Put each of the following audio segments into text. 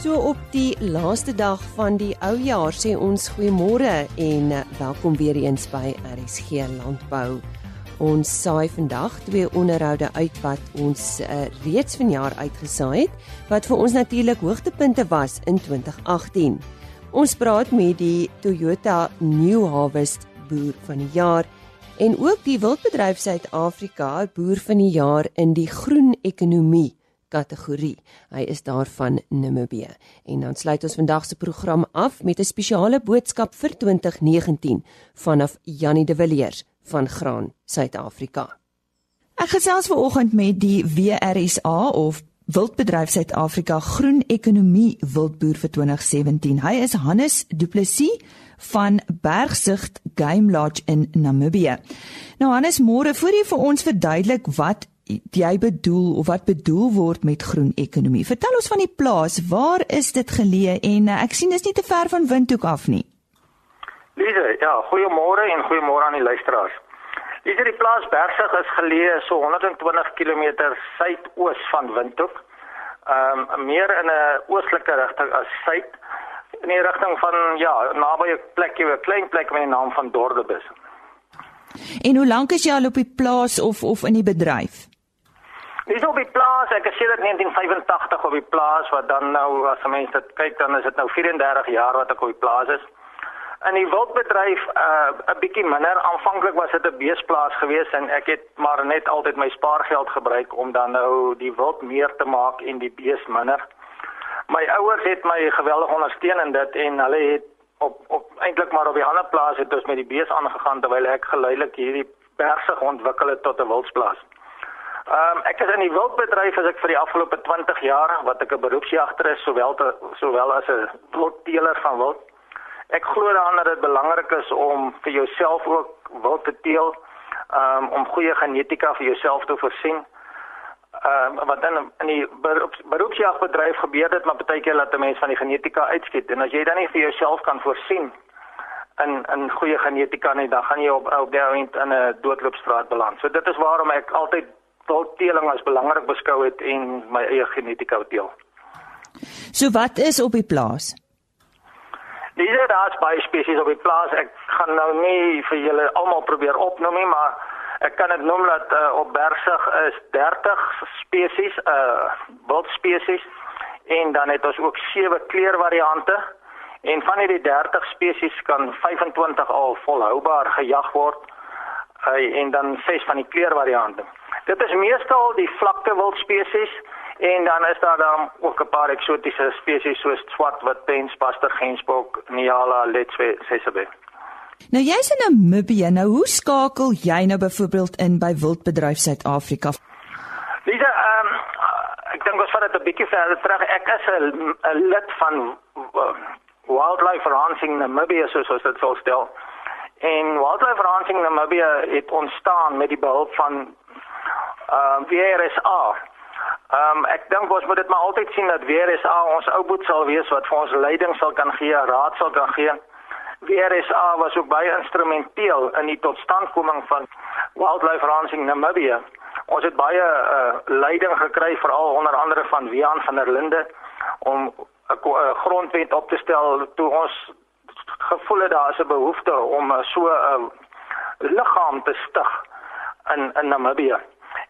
So op die laaste dag van die ou jaar sê ons goeiemôre en welkom weer eens by RSG Landbou. Ons saai vandag twee onderhoude uit wat ons uh, reeds vanjaar uitgesaai het wat vir ons natuurlik hoogtepunte was in 2018. Ons praat met die Toyota New Harvest boer van die jaar en ook die Wildbedryf Suid-Afrika boer van die jaar in die groen ekonomie kategorie. Hy is daarvan Namibië. En dan sluit ons vandag se program af met 'n spesiale boodskap vir 2019 vanaf Janie de Villiers van Graan Suid-Afrika. Ek gesels ver oggend met die WRSA of Wildbedryf Suid-Afrika Groen Ekonomie Wildboer vir 2017. Hy is Hannes Du Plessis van Bergsigт Game Lodge in Namibië. Nou Hannes, môre voor jy vir ons verduidelik wat jy bedoel of wat bedoel word met groen ekonomie. Vertel ons van die plaas. Waar is dit geleë en uh, ek sien dit is nie te ver van Windhoek af nie. Lise, ja, goeiemôre en goeiemôre aan die luisteraars. Lise, die plaas Bergsig is geleë so 120 km suidoos van Windhoek. Ehm um, meer in 'n oostelike rigting as suid in die rigting van ja, naby 'n plekie, 'n klein plek met die naam van Dordebus. En hoe lank is jy al op die plaas of of in die bedryf? Dis op die plaas, ek is sedert 1985 op die plaas wat dan nou as mense dit kyk dan is dit nou 34 jaar wat ek op die plaas is. In die wildbedryf uh 'n bietjie minder. Aanvanklik was dit 'n beesplaas geweest en ek het maar net altyd my spaargeld gebruik om dan nou die wild meer te maak en die bees minder. My ouers het my geweldig ondersteun in dit en hulle het op op eintlik maar op die ander plaas het ons met die bees aangegaan terwyl ek geleidelik hierdie persig ontwikkel het tot 'n wildsplaas. Ehm um, ek is in die wildbedryf as ek vir die afgelope 20 jaar wat ek 'n beroepsjagter is sowel te, sowel as 'n wildteeler van wild. Ek glo daaraan dat dit belangrik is om vir jouself ook wild te teel, ehm um, om goeie genetika vir jouself te voorsien. Ehm um, wat dan in die beroeps, beroepsjagbedryf gebeur dit maar baie keer dat 'n mens van die genetika uitskiet en as jy dan nie vir jouself kan voorsien in in goeie genetika nie, dan gaan jy op op daai in 'n doodloopstraat beland. So dit is waarom ek altyd wildteeling as belangrik beskou het en my eie genetika deel. So wat is op die plaas? Dis daar is baie spesies op die plaas. Ek gaan nou nie vir julle almal probeer opnoem nie, maar ek kan dit noem dat uh, op Bergsig is 30 spesies, uh wildspesies en dan het ons ook sewe kleurvariante. En van hierdie 30 spesies kan 25 al volhoubaar gejag word. Uh, en dan ses van die kleurvariante. Dit is meestal die vlakte wildspesies en dan is daar dan ook 'n paar eksotiese spesies soos swartwit pens, paster, gensbok, niala, letswe, sesebe. Nou jy's in Namibië. Nou hoe skakel jy nou byvoorbeeld in by Wildbedryf Suid-Afrika? Lisa, ehm um, ek dink ons vat dit 'n bietjie verder terug. Ek is 'n lid van uh, Wildlife Ranching Namibia soos ons dit sou stel. En Wildlife Ranching Namibia het ontstaan met die behulp van ehm uh, WRSA. Ehm um, ek dink ons moet dit maar altyd sien dat WRSA ons ou boet sal wees wat vir ons leiding sal kan gee, raad sal kan gee. WRSA was ook baie instrumenteel in die totstandkoming van Wildlife Ranching Namibia. Ons het baie uh, leiding gekry veral onder andere van Wian van der Linde om 'n grondwet op te stel toe ons gevoel het daar is 'n behoefte om so 'n uh, liggaam te stig in in Namibië.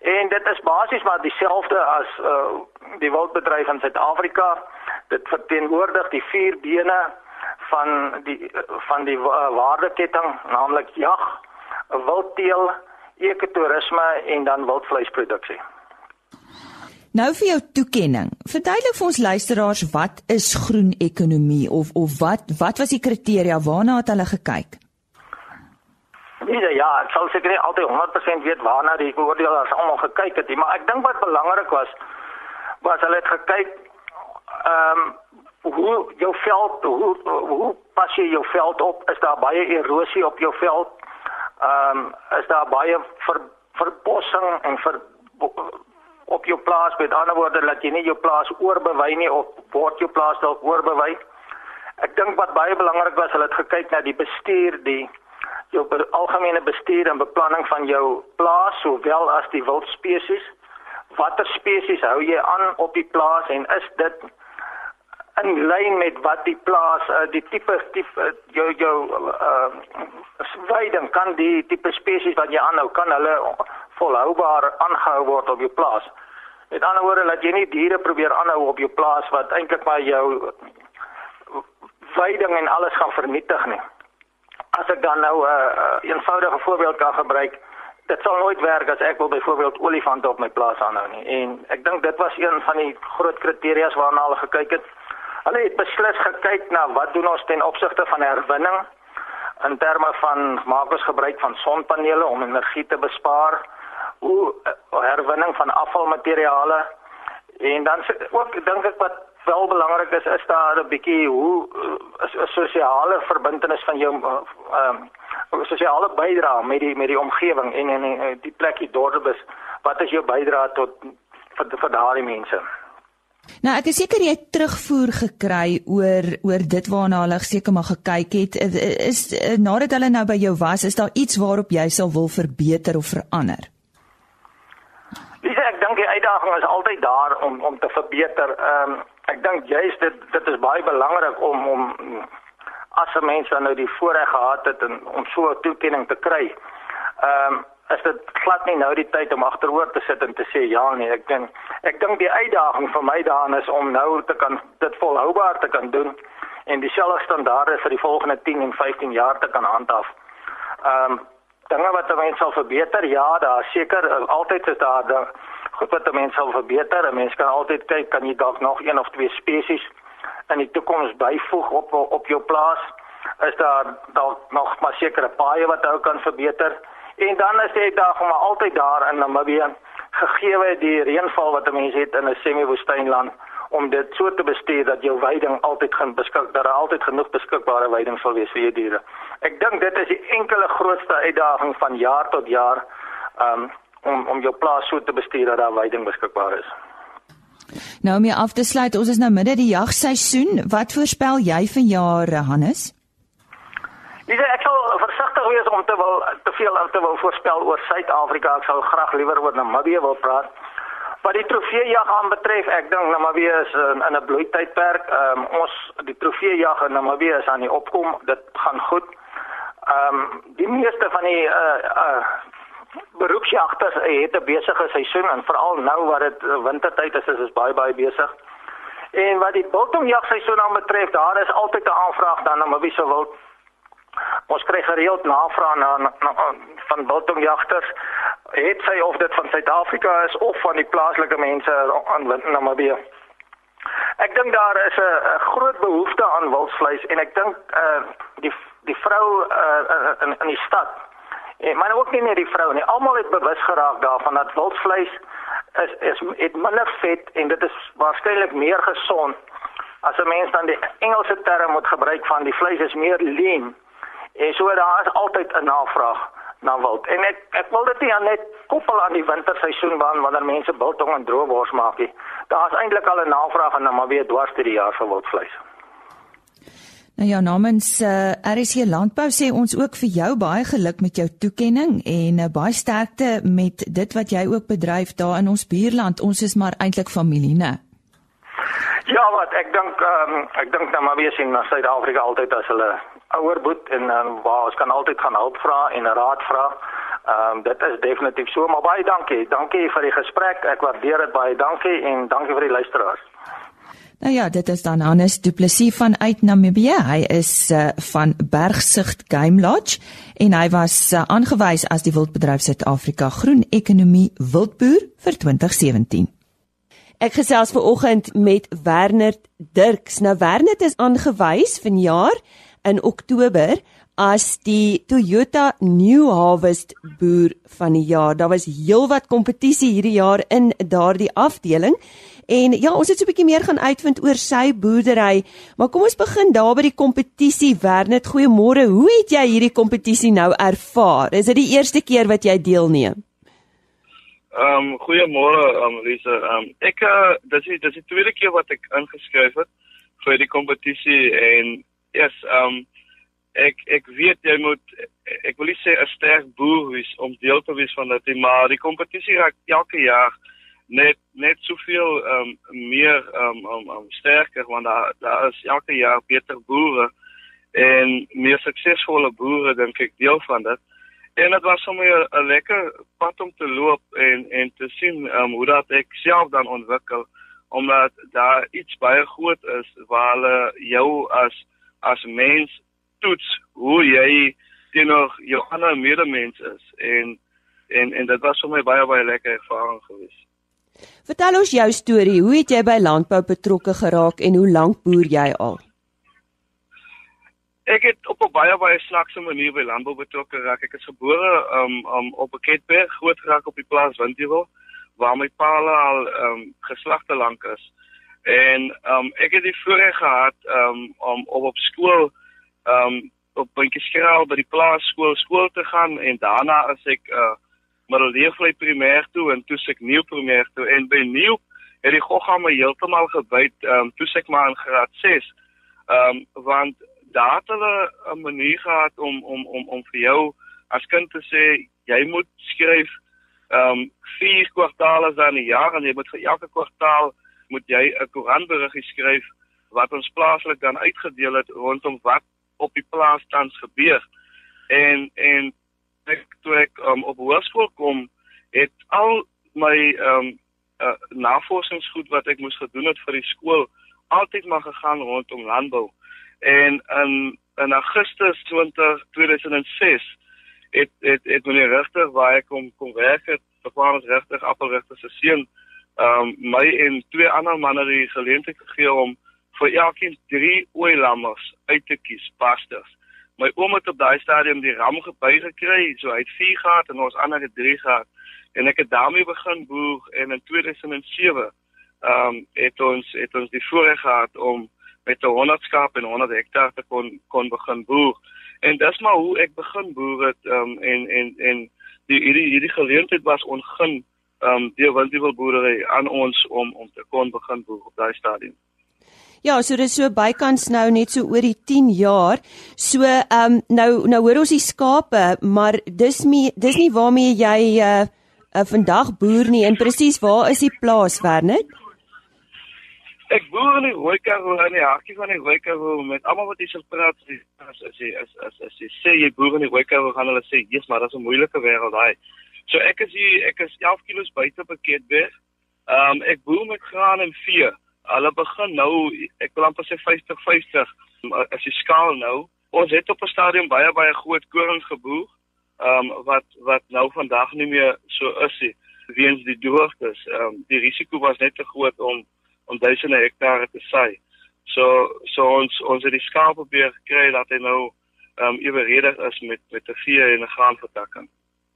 En dit is basies maar dieselfde as uh die wildbedryf in Suid-Afrika. Dit verteenwoordig die vier bene van die van die uh, waardeketting, naamlik jag, wildteel, ekotourisme en dan wildvleisproduksie. Nou vir jou toekenning. Verduidelik vir ons luisteraars wat is groen ekonomie of of wat wat was die kriteria waarna het hulle gekyk? Nee, ja, ek sal seker nie altyd 100% weet waarna die beoordelaars almal gekyk het nie, maar ek dink wat belangrik was was hulle het gekyk ehm um, hoe jou veld hoe hoe pas jy jou veld op? Is daar baie erosie op jou veld? Ehm um, is daar baie ver, verbossing en ver op jou plaas met ander woorde dat jy nie jou plaas oorbewei nie of word jou plaas dalk oorbewei? Ek dink wat baie belangrik was, hulle het gekyk na die bestuur, die jou algemene bestuur en beplanning van jou plaas sowel as die wildspesies. Watter spesies hou jy aan op die plaas en is dit in lyn met wat die plaas uh, die tipe tipe uh, jou jou uh veiding kan die tipe spesies wat jy aanhou kan hulle volhoubaar aangehou word op jou plaas. Met ander woorde dat jy nie diere probeer aanhou op jou plaas wat eintlik maar jou veiding en alles gaan vernietig nie. As ek dan nou 'n uh, uh, eenvoudige voorbeeld kan gebruik, dit sal nooit werk as ek wil byvoorbeeld olifante op my plaas aanhou nie. En ek dink dit was een van die groot kriteria's waarna hulle gekyk het. Hulle het beslis gekyk na wat doen ons ten opsigte van herwinning in terme van maak ons gebruik van sonpanele om energie te bespaar, hoe uh, herwinning van afvalmateriale en dan ook dink ek wat wel belangrik is is daar 'n bietjie hoe 'n uh, sosiale verbintenis van jou uh, um, sosiale bydrae met die met die omgewing en en die, plekie Dorpes. Wat is jou bydrae tot vir, vir daardie mense? Nou ek is seker jy het terugvoer gekry oor oor dit waarna hulle seker maar gekyk het. Is nadat hulle nou by jou was, is daar iets waarop jy sal wil verbeter of verander? Dis ek dink die uitdaging is altyd daar om om te verbeter. Ehm um, ek dink juist dit dit is baie belangrik om om as 'n mens dan nou die voorreg gehad het en, om so 'n toekenning te kry. Ehm um, is dit glad nie nou die tyd om agteroor te sit en te sê ja nee, ek dink ek dink die uitdaging vir my daan is om nou te kan dit volhoubaar te kan doen en dieselfde standaarde vir die volgende 10 en 15 jaar te kan handhaaf. Ehm um, dinge wat mense sal verbeter, ja, daar seker altyd is daar goed wat mense sal verbeter. Mense kan altyd kyk kan jy dalk nog een of twee spesies in die toekoms byvoeg op op jou plaas is daar dalk nog maar sekere paaie wat ou kan verbeter en dan is dit daar maar altyd daar in Namibië gegee die reënval wat 'n mens het in 'n semi-woestynland om dit so te bestuur dat jou veiding altyd gaan beskik dat daar altyd genoeg beskikbare veiding sal wees vir jou diere. Ek dink dit is die enkele grootste uitdaging van jaar tot jaar um, om om jou plaas so te bestuur dat daar veiding beskikbaar is. Nou om af te sluit, ons is nou midde die jagseisoen. Wat voorspel jy vir jare, Hannes? Dis ek sal versigtig wees om te wil te veel te wil voorspel oor Suid-Afrika. Ek sou graag liewer oor Namibië wil praat. Wat die trofeejag aanbetref, ek dink Namibië is in, in 'n bloeitydperk. Ehm um, ons die trofeejag in Namibië is aan die opkom. Dit gaan goed. Ehm um, die meeste van die uh uh beroepsjagters het 'n besige seisoen en veral nou wat dit eh, wintertyd is, is dit baie baie besig. En wat die biltonjagseisoen aanbetref, daar is altyd 'n aanvraag dan na wie sou wil. Ons kry gereeld navrae na, na, na van biltonjagters. Het sy of dit van Suid-Afrika is of van die plaaslike mense aan Namibië. Ek dink daar is 'n groot behoefte aan wildsvleis en ek dink uh die die vrou uh in in die stad En maar ook nie net die vrou nie. Almal het bewus geraak daarvan dat wildvleis is is het minder vet en dit is waarskynlik meer gesond. As 'n mens dan die Engelse term moet gebruik van die vleis is meer lean. En so daar is altyd 'n navraag na wild. En ek ek wil dit nie net koppel aan die winterseisoen waan wanneer mense biltong en droëwors maak nie. Daar is eintlik al 'n navraag en dan maar weer dwars deur die jaar vir wildvleis. Nou ja, namens uh, eh, RC Landbou sê ons ook vir jou baie geluk met jou toekenning en uh, baie sterkte met dit wat jy ook bedryf daar in ons buurland. Ons is maar eintlik familie, né? Ja, wat ek dink um, ek dink dan maar weer sien na Suid-Afrika altyd as hulle ouer boet en um, waar ons kan altyd gaan hulp vra en raad vra. Ehm um, dit is definitief so, maar baie dankie. Dankie vir die gesprek. Ek waardeer dit baie. Dankie en dankie vir die luisteraars. Nou ja, dit is dan Hannes Du Plessis van uit Namibië. Hy is uh, van Bergsigт Game Lodge en hy was uh, aangewys as die Wildbedryf Suid-Afrika Groen Ekonomie Wildboer vir 2017. Ek gesels ver oggend met Werner Dirks. Nou Werner is aangewys vanjaar in Oktober as die Toyota New Harvest boer van die jaar. Daar was heelwat kompetisie hierdie jaar in daardie afdeling. En ja, ons het so 'n bietjie meer gaan uitvind oor sy boerdery, maar kom ons begin daar by die kompetisie. Wernet, goeiemôre. Hoe het jy hierdie kompetisie nou ervaar? Is dit die eerste keer wat jy deelneem? Ehm um, goeiemôre, um, Lisa. Ehm um, ek uh, dis is dis die tweede keer wat ek ingeskryf het vir die kompetisie en yes, ehm um, ek ek weet jy moet ek wil sê 'n sterk boer wees om deel te wees van dit, maar die kompetisie raak elke jaar net net soveel ehm um, meer ehm um, um, um, sterker want daar daar is elke jaar beter boere en meer suksesvolle boere dink ek deel van dit. En dit was sommer 'n lekker pad om te loop en en te sien ehm um, hoe dat ek self dan ontwikkel omdat daar iets baie groot is waar hulle jou as as mens toets hoe jy teenoor jou ander medemens is en en en dit was vir my baie baie lekker ervaring geweest. Vertel ons jou storie. Hoe het jy by landbou betrokke geraak en hoe lank boer jy al? Ek het op 'n baie baie snaakse manier by landbou betrokke geraak. Ek is gebore um, um op 'n Ketberg, groot geraak op die plaas Windheuwel waar my pa al um geslagte lank is. En um ek het die voorreg gehad um om op op skool um op Puntjie Skraal by die plaasskool skool te gaan en daarna as ek uh middelleervlei primêr toe en toe ek nuwe primêr toe. En by nuwe het die gogga my heeltemal gebyt ehm um, toe ek maar in graad 6 ehm um, want daar het hulle 'n manier gehad om om om om vir jou as kind te sê jy moet skryf ehm um, vier kwartaale dan 'n jaar en jy moet vir elke kwartaal moet jy 'n koerantberiggie skryf wat ons plaaslik dan uitgedeel het rondom wat op die plaas tans gebeur en en ek toe ek um, op hoërskool kom, het al my ehm um, uh, navorsingsgoed wat ek moes gedoen het vir die skool altyd maar gegaan rondom landbou. En in in Augustus 20 2006 het het het meneer regter waar ek kom kom werk het, vervaardig regter appelregter se seun ehm um, my en twee ander manne die geleentheid gegee om vir elkeen 3 oeilammers uit te kies pastors my oom het op daai stadium die ram geby gekry, so hy het 4 gehad en ons ander het 3 gehad. En ek het daarmee begin boer en in 2007 ehm um, het ons het ons die voorreg gehad om met 'n 100 skaap en 100 hektaar te kon kon begin boer. En dis maar hoe ek begin boer het ehm um, en en en die hierdie hierdie geleentheid was ongun ehm um, die wildwil boerdery aan ons om om te kon begin boer op daai stadium. Ja, so dis so bykans nou net so oor die 10 jaar. So ehm um, nou nou hoor ons die skape, maar dis nie dis nie waarmee jy uh, uh vandag boer nie. En presies, waar is die plaas, Wernet? Ek boer in die Rooikaroo in die hartjie van die Rooikaroo met almal wat hier sal praat as as jy as as as jy sê jy boer in die Rooikaroo gaan hulle sê, "Jesus, maar dit is 'n moeilike wêreld daai." So ek is hier, ek is 11 km buite op Ketberg. Ehm um, ek boer met graan en vee hulle begin nou ek wil amper sê 50 50 as jy skaal nou. Ons het op 'n stadium baie baie groot koring geboer ehm um, wat wat nou vandag nie meer so is nie weens die droogtes. Ehm um, die risiko was net te groot om om duisende hektare te saai. So so ons ons het die skaap probeer kry dat hy nou ehm um, eweredig is met met 'n vee en 'n graanvertakking.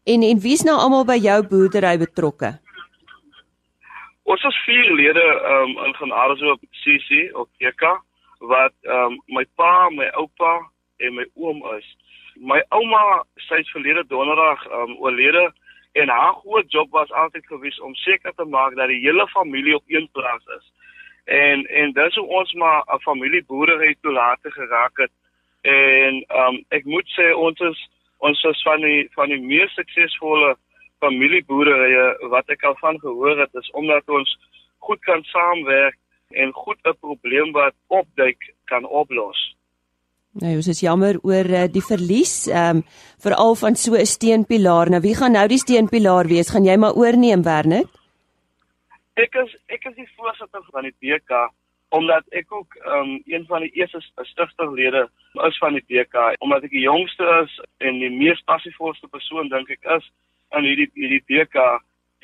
En en wie's nou almal by jou boerdery betrokke Ons is vier lede um in genade so op CC of EK wat um my pa, my oupa en my oom is. My ouma sy's verlede donderdag um oorlede en haar groot job was altyd gewees om seker te maak dat die hele familie op een plaas is. En en dis hoe ons maar 'n familieboerdery toelate geraak het. En um ek moet sê ons is ons is van die van die mees suksesvolle familieboerderye wat ek al van gehoor het is omdat ons goed kan saamwerk en goed 'n probleem wat opduik kan oplos. Nou, ons is jammer oor uh, die verlies, ehm um, veral van so 'n steunpilaar. Nou wie gaan nou die steunpilaar wees? Gaan jy maar oorneem, Wernet? Ek is ek is die voorsitter van die BK omdat ek ook um, een van die eerste stigterlede is van die BK omdat ek die jongste is en die mees passievolste persoon dink ek is in hierdie hierdie BK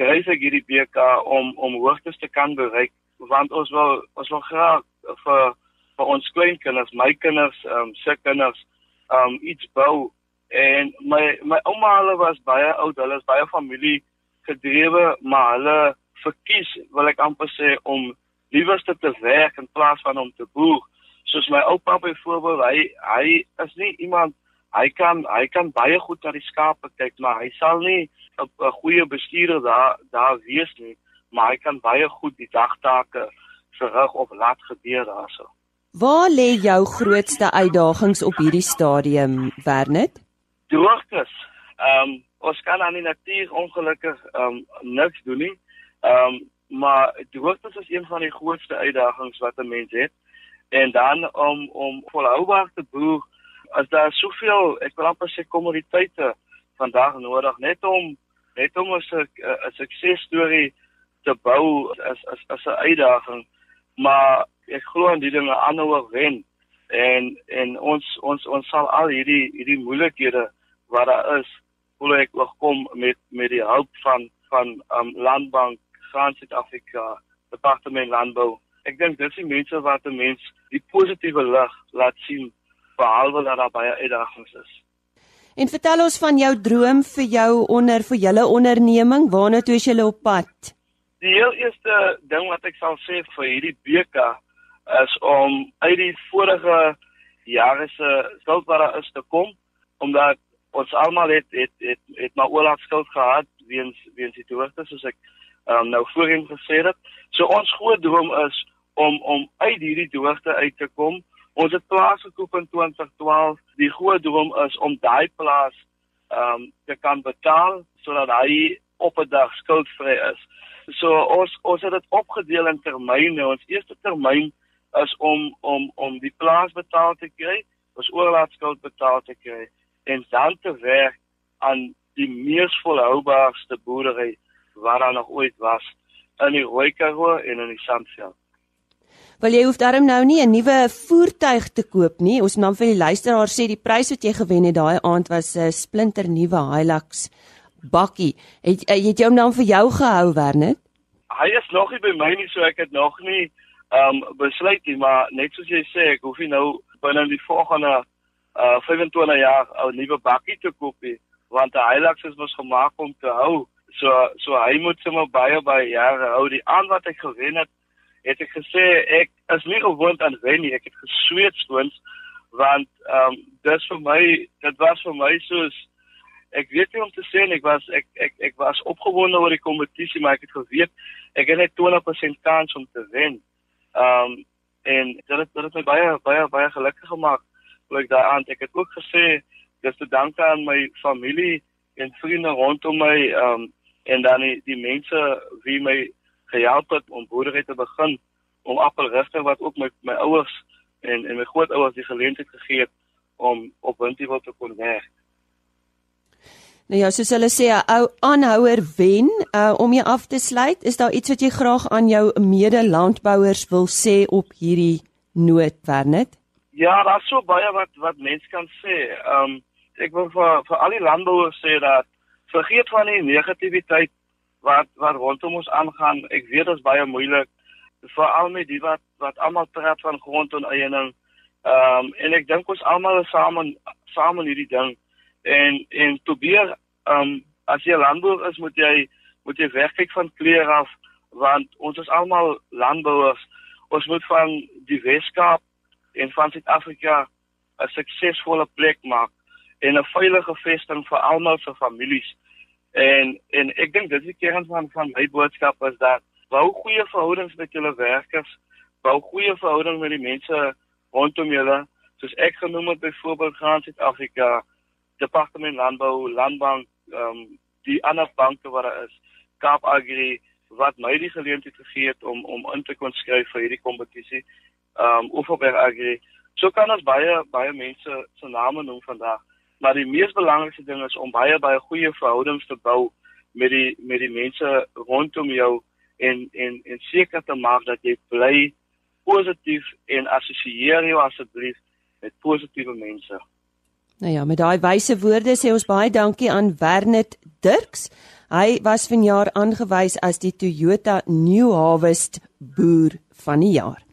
dryf ek hierdie BK om om hoogtes te kan bereik want ons wil ons wil graag vir vir ons kleinkinders, my kinders, ehm um, se kinders ehm um, iets bou en my my ouma hulle was baie oud, hulle is baie familie gedrewe, maar hulle verkies wil ek amper sê om liewerste te werk in plaas van om te boer. Soos my oupa byvoorbeeld, hy hy is nie iemand hy kan hy kan baie goed na die skape kyk, maar hy sal nie 'n goeie bestuurder daar daar wees nie, maar hy kan baie goed die dagtake verrig of laat gebeur daarso. Waar lê jou grootste uitdagings op hierdie stadium, Wernet? Droogtes. Ehm um, ons kan aan die natuur ongelukkig ehm um, niks doen nie. Ehm um, maar droogtes is een van die grootste uitdagings wat 'n mens het. En dan om om volhoubaar te boer, as daar soveel, ek wil amper sê kommoditeite vandag nodig net om net om 'n 'n suksesstorie te bou as as as 'n uitdaging. Maar ek glo aan die dinge aanhou wen en en ons ons ons sal al hierdie hierdie moeilikhede wat daar is, hoe ek kom met met die hulp van van um, Landbank van Suid-Afrika, Departement Landbou. Ek dink dis die mense wat 'n mens die positiewe lig laat sien behalwe dat daar baie uitdagings is. En vertel ons van jou droom vir jou onder vir julle onderneming, waarna toe is julle op pad? Die heel eerste ding wat ek sal sê vir hierdie beker is om uit die vorige jare se skuld wat daar is te kom omdat ons almal het het het het maar oorlaat skuld gehad weens weens die droogte soos ek um, nou voorheen gesê het. So ons groot droom is om om uit hierdie droogte uit te kom. Ons het plaas gekoop in 2012. Die groot droom is om daai plaas ehm um, te kan betaal sodat hy op 'n dag skuldvry is. So ons ons het dit opgedeel in termyne. Ons eerste termyn is om om om die plaas betaal te kry, ons oorlaatskuld betaal te kry en dan te werk aan die mees volhoubaarste boerdery wat daar nog ooit was in die Rooikaroo en in die Sandveld. Wel jy hoef daarom nou nie 'n nuwe voertuig te koop nie. Ons naam vir die luisteraar sê die prys wat jy gewen het daai aand was 'n splinter nuwe Hilux bakkie. Het het jy hom dan vir jou gehou, Wernet? Hy is nog nie by my nie, so ek het nog nie ehm um, besluit nie, maar net soos jy sê, ek hoef nie nou binne die volgende uh 25 jaar 'n nuwe bakkie te koop nie, want 'n Hilux is mos gemaak om te hou. So so hy moet sommer baie baie jare hou. Die aan wat ek gewen het, het ek gesê ek is nie gewoond aan wen nie. Ek het gesweet skoons want ehm um, dis vir my dit was vir my soos ek weet nie om te sê ek was ek ek ek was opgewonde oor die kompetisie maar ek het geweet ek het net 20% kans om te wen. Ehm um, en dit het, dit het my baie baie baie gelukkig gemaak. Like daai aand ek het ook gesê dis te danke aan my familie en vriende rondom my ehm um, en dan die, die mense wie my gehelp het om boerdery te begin om appelrigting wat ook my my ouers en en my grootouers die geleentheid gegee het om op Windtiewil te kon werk. Nou ja, soos hulle sê, 'n ou aanhouer wen. Uh om jy af te sluit, is daar iets wat jy graag aan jou mede-landbouers wil sê op hierdie noot, Wernet? Ja, daar's so baie wat wat mense kan sê. Um ek wil vir vir al die landbouers sê dat vergeet van die negativiteit wat wat rondom ons aangaan. Ek weet dit is baie moeilik veral met die wat wat almal praat van grondoneiening. Ehm um, en ek dink ons almal is saam saam in hierdie ding en en probeer ehm um, as jy landbouer is moet jy moet jy wegkyk van kleer af want ons is almal landbouers. Ons moet van die Weskaap en van Suid-Afrika 'n suksesvolle plek maak en 'n veilige vesting vir almal se families. En en ek dink dis die kern van van my boodskap is dat bou goeie verhoudings met julle werkers, bou goeie verhoudings met die mense rondom julle, soos ek genoem het byvoorbeeld Grand Suid-Afrika, Departement Landbou, Landbank, ehm um, die ander banke wat daar is, Kaap Agri wat my die geleentheid gegee het om om in te kon skryf vir hierdie kompetisie. Ehm um, Oeverberg Agri. So kan ons baie baie mense se name noem vandag maar die mees belangrikste ding is om baie baie goeie verhoudings te bou met die met die mense rondom jou en en en seker te maak dat jy bly positief en assosieer jou asseblief met positiewe mense. Nou ja, met daai wyse woorde sê ons baie dankie aan Wernet Dirks. Hy was vanjaar aangewys as die Toyota New Harvest boer van die jaar.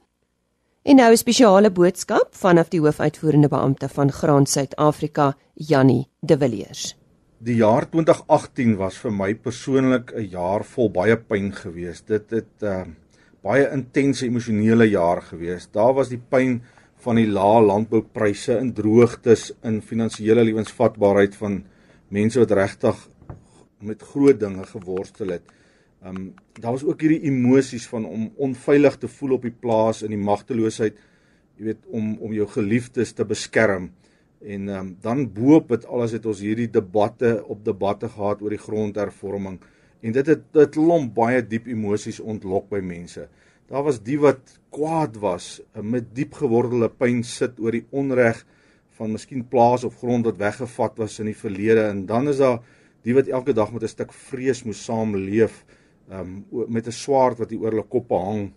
En nou 'n spesiale boodskap vanaf die hoofuitvoerende beampte van Graan Suid-Afrika, Jannie De Villiers. Die jaar 2018 was vir my persoonlik 'n jaar vol baie pyn geweest. Dit het uh, baie intense emosionele jaar geweest. Daar was die pyn van die lae landboupryse en droogtes in finansiële lewensvatbaarheid van mense wat regtig met groot dinge geworstel het. Ehm um, daar was ook hierdie emosies van om onveilig te voel op die plaas in die magteloosheid, jy weet, om om jou geliefdes te beskerm. En ehm um, dan boop dit alles het ons hierdie debatte op debatte gehad oor die grondhervorming En dit het dit lomp baie diep emosies ontlok by mense. Daar was die wat kwaad was, met diep gewordelde pyn sit oor die onreg van miskien plaas of grond wat weggevat was in die verlede en dan is daar die wat elke dag met 'n stuk vrees moet saamleef um, met 'n swaard wat hier oor hulle koppe hang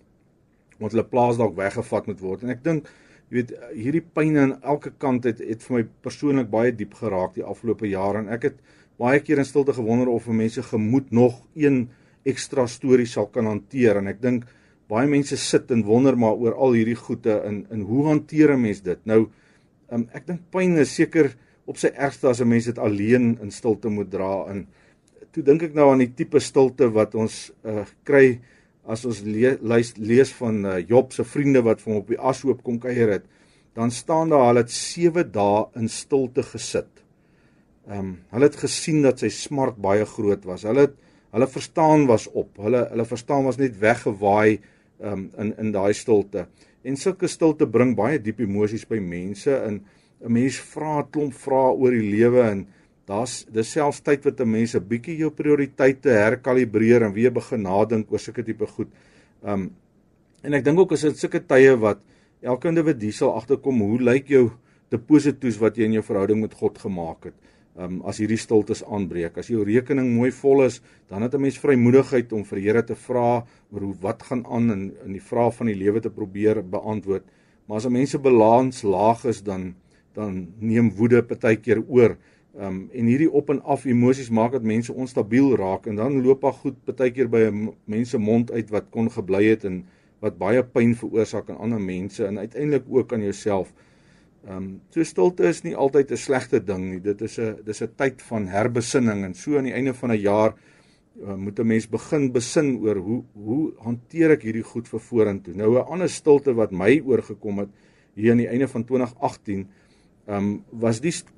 want hulle plaas dalk weggevat moet word. En ek dink jy weet hierdie pyn aan elke kant het het vir my persoonlik baie diep geraak die afgelope jare. En ek het baie keer in stilte gewonder of mense gemoed nog een ekstra storie sal kan hanteer. En ek dink baie mense sit en wonder maar oor al hierdie goede in in hoe hanteer 'n mens dit? Nou Um, ek dink pyn is seker op sy ergste as 'n mens dit alleen in stilte moet dra en toe dink ek nou aan die tipe stilte wat ons uh, kry as ons le lees, lees van uh, Job se vriende wat vir hom op die ashoop kom kuier het dan staan daar hulle het 7 dae in stilte gesit. Ehm um, hulle het gesien dat sy smart baie groot was. Hulle het hulle verstaan was op. Hulle hulle verstaan was net weggewaai ehm um, in in daai stilte. En sulke stilte bring baie diep emosies by mense en 'n mens vra 'n klomp vrae oor die lewe en daar's dis selfs tyd wat 'n mens 'n bietjie jou prioriteite herkalibreer en weer begin nadink oor sulke tipe goed. Um en ek dink ook as dit sulke tye wat elke individu sal agterkom hoe lyk jou deposito's wat jy in jou verhouding met God gemaak het um, as hierdie stiltes aanbreek. As jou rekening mooi vol is, dan het 'n mens vrymoedigheid om vir Here te vra oor hoe wat gaan aan in in die vrae van die lewe te probeer beantwoord. Maar as 'n mens se balans laag is, dan dan neem woede partykeer oor. Um en hierdie op en af emosies maak dat mense onstabiel raak en dan loop daar goed partykeer by 'n mense mond uit wat kon gebly het en wat baie pyn veroorsaak aan ander mense en uiteindelik ook aan jouself. Ehm um, so stilte is nie altyd 'n slegte ding nie. Dit is 'n dis 'n tyd van herbesinning en so aan die einde van 'n jaar uh, moet 'n mens begin besin oor hoe hoe hanteer ek hierdie goed vir vorentoe. Nou 'n ander stilte wat my oorgekom het hier aan die einde van 2018 ehm um, was die st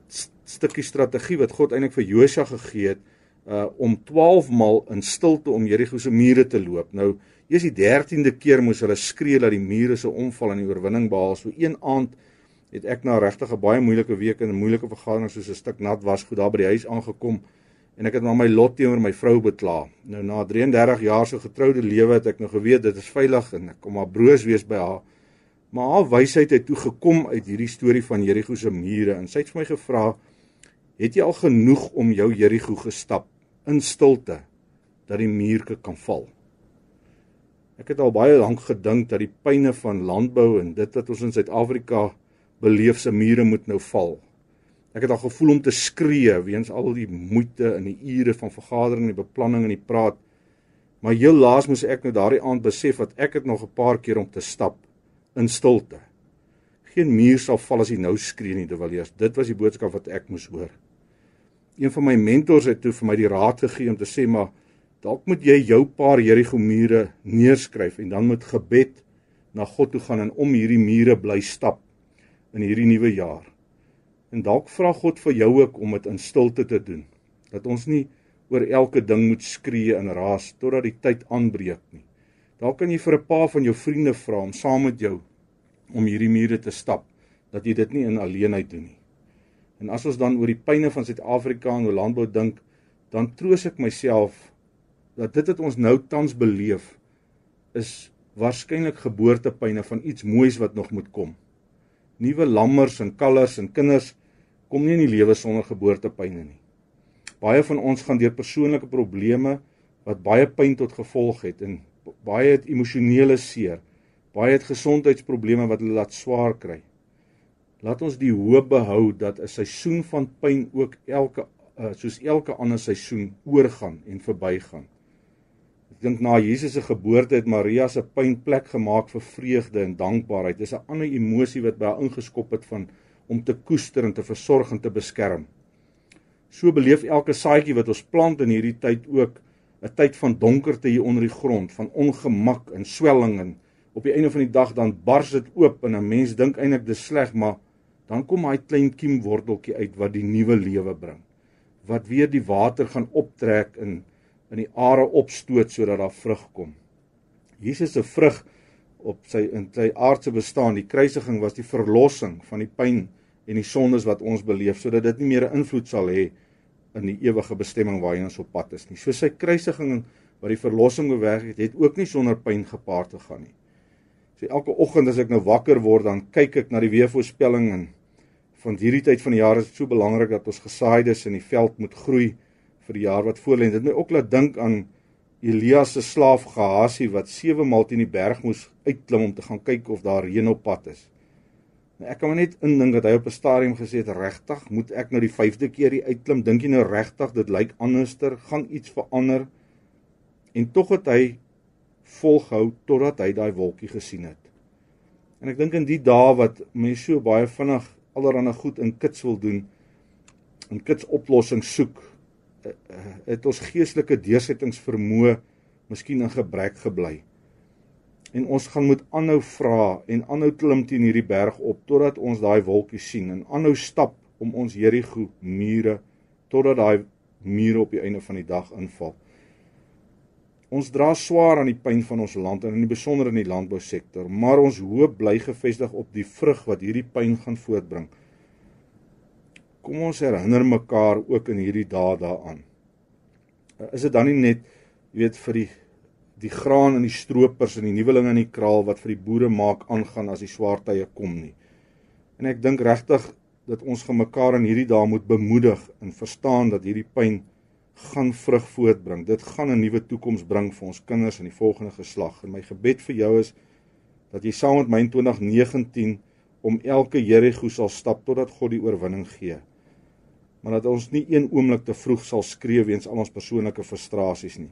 stukkie strategie wat God eintlik vir Josua gegee het uh om 12 maal in stilte om Jerigo se mure te loop. Nou, eers die 13de keer moes hulle skree dat die mure se omval en die oorwinning behaal. So een aand het ek na regtig 'n baie moeilike week en 'n moeilike vergadering soos 'n stuk nat was goed daar by die huis aangekom en ek het maar my lot teenoor my vrou bekla. Nou na 33 jaar se getroude lewe het ek nou geweet dit is veilig en ek kom maar broos wees by haar. Maar haar wysheid het toe gekom uit hierdie storie van Jerigo se mure en sy het vir my gevra: "Het jy al genoeg om jou Jerigo gestap in stilte dat die muurke kan val?" Ek het al baie lank gedink dat die pyne van landbou en dit wat ons in Suid-Afrika beleef se mure moet nou val. Ek het al gevoel om te skree weens al die moeite en die ure van vergadering en die beplanning en die praat. Maar heel laas moes ek nou daardie aand besef dat ek het nog 'n paar keer om te stap in stilte. Geen muur sal val as jy nou skree nie, terwyl eers dit was die boodskap wat ek moes hoor. Een van my mentors het toe vir my die raad gegee om te sê maar dalk moet jy jou paar Jerigo mure neerskryf en dan met gebed na God toe gaan en om hierdie mure bly stap in hierdie nuwe jaar. En dalk vra God vir jou ook om dit in stilte te doen. Dat ons nie oor elke ding moet skree en raas totdat die tyd aanbreek nie. Dalk kan jy vir 'n paar van jou vriende vra om saam met jou om hierdie mure te stap, dat jy dit nie in alleenheid doen nie. En as ons dan oor die pyne van Suid-Afrika en oor landbou dink, dan troos ek myself dat dit wat ons nou tans beleef is waarskynlik geboortepyne van iets moois wat nog moet kom nuwe lammers en kalvers en kinders kom nie in die lewe sonder geboortepyne nie. Baie van ons gaan deur persoonlike probleme wat baie pyn tot gevolg het en baie het emosionele seer. Baie het gesondheidsprobleme wat hulle laat swaar kry. Laat ons die hoop behou dat 'n seisoen van pyn ook elke uh, soos elke ander seisoen oorgaan en verbygaan dink na Jesus se geboorte het Maria se pyn plek gemaak vir vreugde en dankbaarheid. Dis 'n ander emosie wat by haar ingeskop het van om te koester en te versorg en te beskerm. So beleef elke saadjie wat ons plant in hierdie tyd ook 'n tyd van donkerte hier onder die grond, van ongemak en swelling en op die einde van die dag dan bars dit oop en 'n mens dink eintlik dis sleg, maar dan kom daai klein kiemworteltjie uit wat die nuwe lewe bring. Wat weer die water gaan optrek in in die are opstoot sodat daar vrug kom. Jesus se vrug op sy in sy aardse bestaan, die kruisiging was die verlossing van die pyn en die sondes wat ons beleef sodat dit nie meer 'n invloed sal hê in die ewige bestemming waarheen ons op pad is nie. So sy kruisiging wat die verlossing bewerk het, het ook nie sonder pyn gepaard te gaan nie. So elke oggend as ek nou wakker word, dan kyk ek na die weervoorspelling en van hierdie tyd van die jaar is dit so belangrik dat ons gesaaide in die veld moet groei vir die jaar wat voorlê. Dit my ook laat dink aan Elias se slaaf Gehasie wat 7 maal teen die berg moes uitklim om te gaan kyk of daar reën op pad is. Ek kan maar net indink dat hy op 'n stadium gesê het regtig, moet ek nou die 5de keer hier uitklim? Dink jy nou regtig dit lyk anderster? Gaan iets verander? En tog het hy volgehou totdat hy daai wolkie gesien het. En ek dink in die dae wat mense so baie vinnig allerlei goed in kits wil doen, in kits oplossings soek, eh, eh, het ons geestelike deursettingsvermoë miskien in gebrek gebly. En ons gaan moet aanhou vra en aanhou klim teen hierdie berg op totdat ons daai wolkie sien en aanhou stap om ons Jerigo mure totdat daai mure op die einde van die dag inval. Ons dra swaar aan die pyn van ons land en in besonder in die landbousektor, maar ons hoop bly gefestig op die vrug wat hierdie pyn gaan voortbring. Kom ons herinner mekaar ook in hierdie dae daaraan. Is dit dan nie net, jy weet, vir die die graan en die stroopers en die nuwelinge in die kraal wat vir die boere maak aangaan as die swaar tye kom nie. En ek dink regtig dat ons gaan mekaar in hierdie dae moet bemoedig en verstaan dat hierdie pyn gaan vrug voortbring. Dit gaan 'n nuwe toekoms bring vir ons kinders in die volgende geslag. En my gebed vir jou is dat jy saam met my in 2019 om elke Jerigo sal stap totdat God die oorwinning gee. Maar dat ons nie een oomblik te vroeg sal skree weens al ons persoonlike frustrasies nie.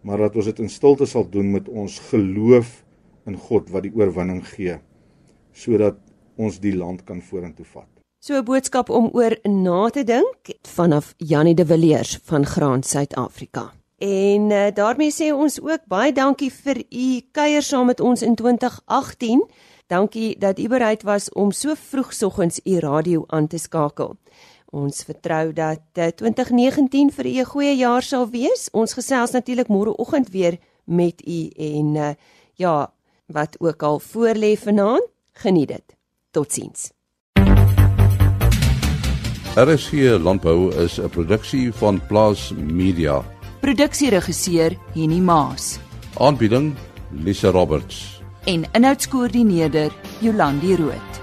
Maar dat ons dit in stilte sal doen met ons geloof in God wat die oorwinning gee sodat ons die land kan vorentoe vat. So 'n boodskap om oor na te dink vanaf Janie de Villiers van Graan Suid-Afrika. En uh, daarmee sê ons ook baie dankie vir u kuier saam met ons in 2018. Dankie dat u bereid was om so vroegsoggens u radio aan te skakel. Ons vertrou dat uh, eh, 2019 vir u 'n goeie jaar sal wees. Ons gesels natuurlik môreoggend weer met u en uh, ja, wat ook al voorlê vanaand. Geniet dit. Totsiens. RSG Landbou is 'n produksie van Plaas Media. Produksieregisseur Henny Maas. Aanbieding Lisa Roberts. En inhoudskoördineerder Jolandi Root.